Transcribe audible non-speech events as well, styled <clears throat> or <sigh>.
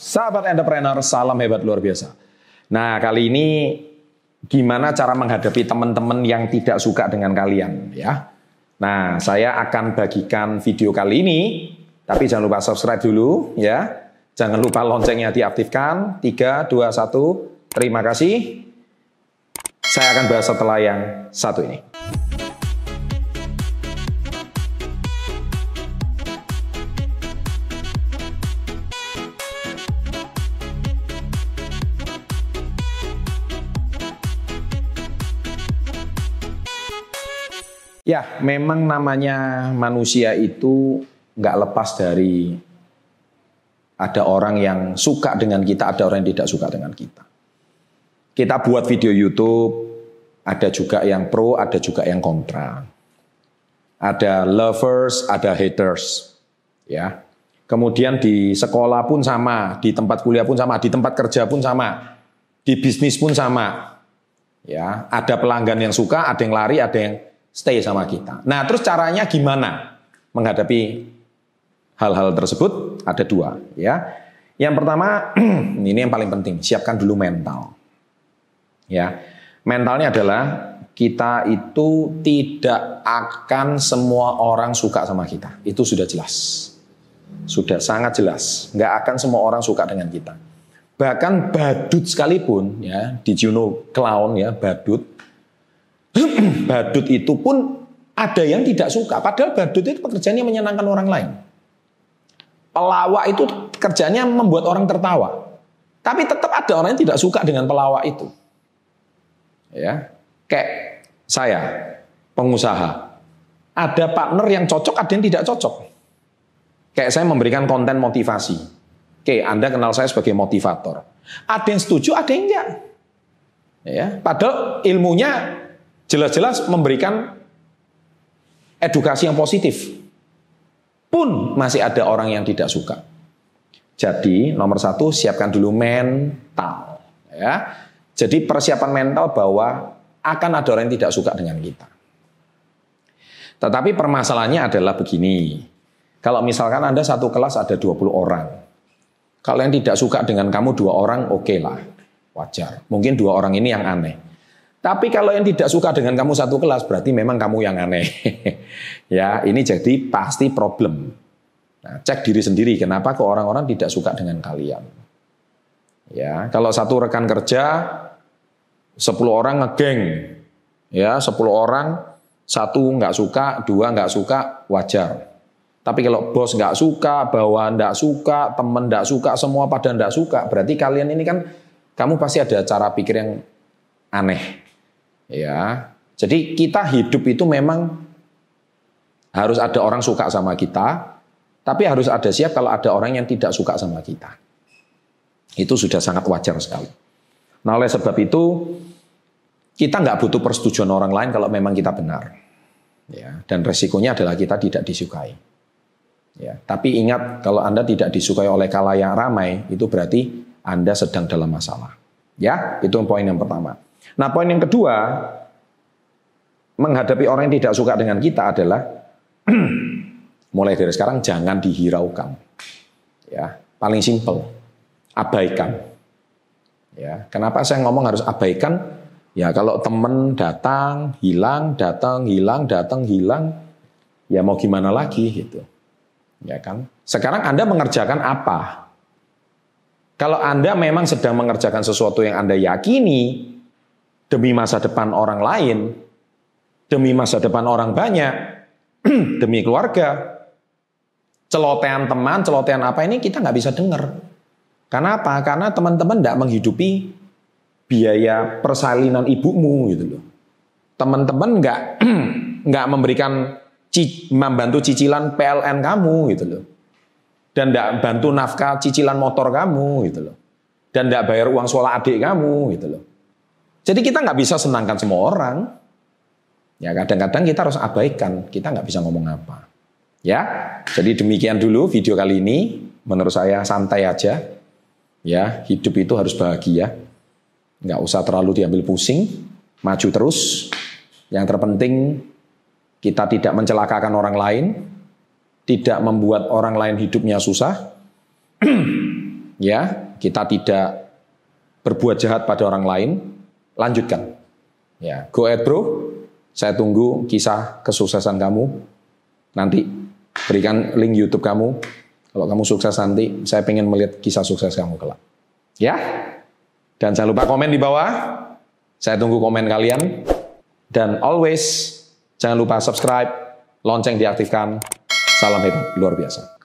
Sahabat entrepreneur, salam hebat luar biasa. Nah, kali ini gimana cara menghadapi teman-teman yang tidak suka dengan kalian ya. Nah, saya akan bagikan video kali ini, tapi jangan lupa subscribe dulu ya. Jangan lupa loncengnya diaktifkan. 3, 2, 1. Terima kasih. Saya akan bahas setelah yang satu ini. Ya, memang namanya manusia itu nggak lepas dari ada orang yang suka dengan kita, ada orang yang tidak suka dengan kita. Kita buat video YouTube, ada juga yang pro, ada juga yang kontra. Ada lovers, ada haters. Ya. Kemudian di sekolah pun sama, di tempat kuliah pun sama, di tempat kerja pun sama, di bisnis pun sama. Ya, ada pelanggan yang suka, ada yang lari, ada yang stay sama kita. Nah, terus caranya gimana menghadapi hal-hal tersebut? Ada dua, ya. Yang pertama, <clears throat> ini yang paling penting, siapkan dulu mental. Ya, mentalnya adalah kita itu tidak akan semua orang suka sama kita. Itu sudah jelas. Sudah sangat jelas. Nggak akan semua orang suka dengan kita. Bahkan badut sekalipun, ya, di Juno Clown ya, badut, <clears throat> badut itu pun ada yang tidak suka. Padahal badut itu pekerjaannya menyenangkan orang lain. Pelawak itu kerjanya membuat orang tertawa. Tapi tetap ada orang yang tidak suka dengan pelawak itu. Ya, kayak saya, pengusaha. Ada partner yang cocok, ada yang tidak cocok. Kayak saya memberikan konten motivasi. Oke, Anda kenal saya sebagai motivator. Ada yang setuju, ada yang enggak. Ya, padahal ilmunya jelas-jelas memberikan edukasi yang positif. Pun masih ada orang yang tidak suka. Jadi nomor satu siapkan dulu mental. Ya. Jadi persiapan mental bahwa akan ada orang yang tidak suka dengan kita. Tetapi permasalahannya adalah begini. Kalau misalkan Anda satu kelas ada 20 orang. Kalau yang tidak suka dengan kamu dua orang, oke okay lah. Wajar. Mungkin dua orang ini yang aneh. Tapi kalau yang tidak suka dengan kamu satu kelas berarti memang kamu yang aneh. <laughs> ya, ini jadi pasti problem. Nah, cek diri sendiri kenapa kok orang-orang tidak suka dengan kalian. Ya, kalau satu rekan kerja 10 orang ngegeng. Ya, 10 orang satu nggak suka, dua nggak suka, wajar. Tapi kalau bos nggak suka, bawahan nggak suka, temen nggak suka, semua pada nggak suka, berarti kalian ini kan kamu pasti ada cara pikir yang aneh. Ya. Jadi kita hidup itu memang harus ada orang suka sama kita, tapi harus ada siap kalau ada orang yang tidak suka sama kita. Itu sudah sangat wajar sekali. Nah oleh sebab itu kita nggak butuh persetujuan orang lain kalau memang kita benar. Ya, dan resikonya adalah kita tidak disukai. Ya, tapi ingat kalau Anda tidak disukai oleh kalayak ramai, itu berarti Anda sedang dalam masalah. Ya, itu poin yang pertama. Nah, poin yang kedua, menghadapi orang yang tidak suka dengan kita adalah <clears throat> mulai dari sekarang jangan dihiraukan. Ya, paling simpel, abaikan. Ya, kenapa saya ngomong harus abaikan? Ya, kalau teman datang, hilang, datang, hilang, datang, hilang, ya mau gimana lagi gitu. Ya kan? Sekarang Anda mengerjakan apa? Kalau Anda memang sedang mengerjakan sesuatu yang Anda yakini, demi masa depan orang lain, demi masa depan orang banyak, <clears throat> demi keluarga, celotehan teman, celotehan apa ini kita nggak bisa dengar. Karena apa? Karena teman-teman tidak menghidupi biaya persalinan ibumu gitu loh. Teman-teman nggak <clears throat> nggak memberikan membantu cicilan PLN kamu gitu loh. Dan tidak bantu nafkah cicilan motor kamu gitu loh. Dan tidak bayar uang sekolah adik kamu gitu loh. Jadi kita nggak bisa senangkan semua orang. Ya kadang-kadang kita harus abaikan, kita nggak bisa ngomong apa. Ya, jadi demikian dulu video kali ini. Menurut saya santai aja. Ya, hidup itu harus bahagia. Nggak usah terlalu diambil pusing, maju terus. Yang terpenting kita tidak mencelakakan orang lain, tidak membuat orang lain hidupnya susah. <clears throat> ya, kita tidak berbuat jahat pada orang lain, lanjutkan. Ya, go ahead bro. Saya tunggu kisah kesuksesan kamu. Nanti berikan link YouTube kamu. Kalau kamu sukses nanti, saya pengen melihat kisah sukses kamu kelak. Ya, dan jangan lupa komen di bawah. Saya tunggu komen kalian. Dan always jangan lupa subscribe, lonceng diaktifkan. Salam hebat, luar biasa.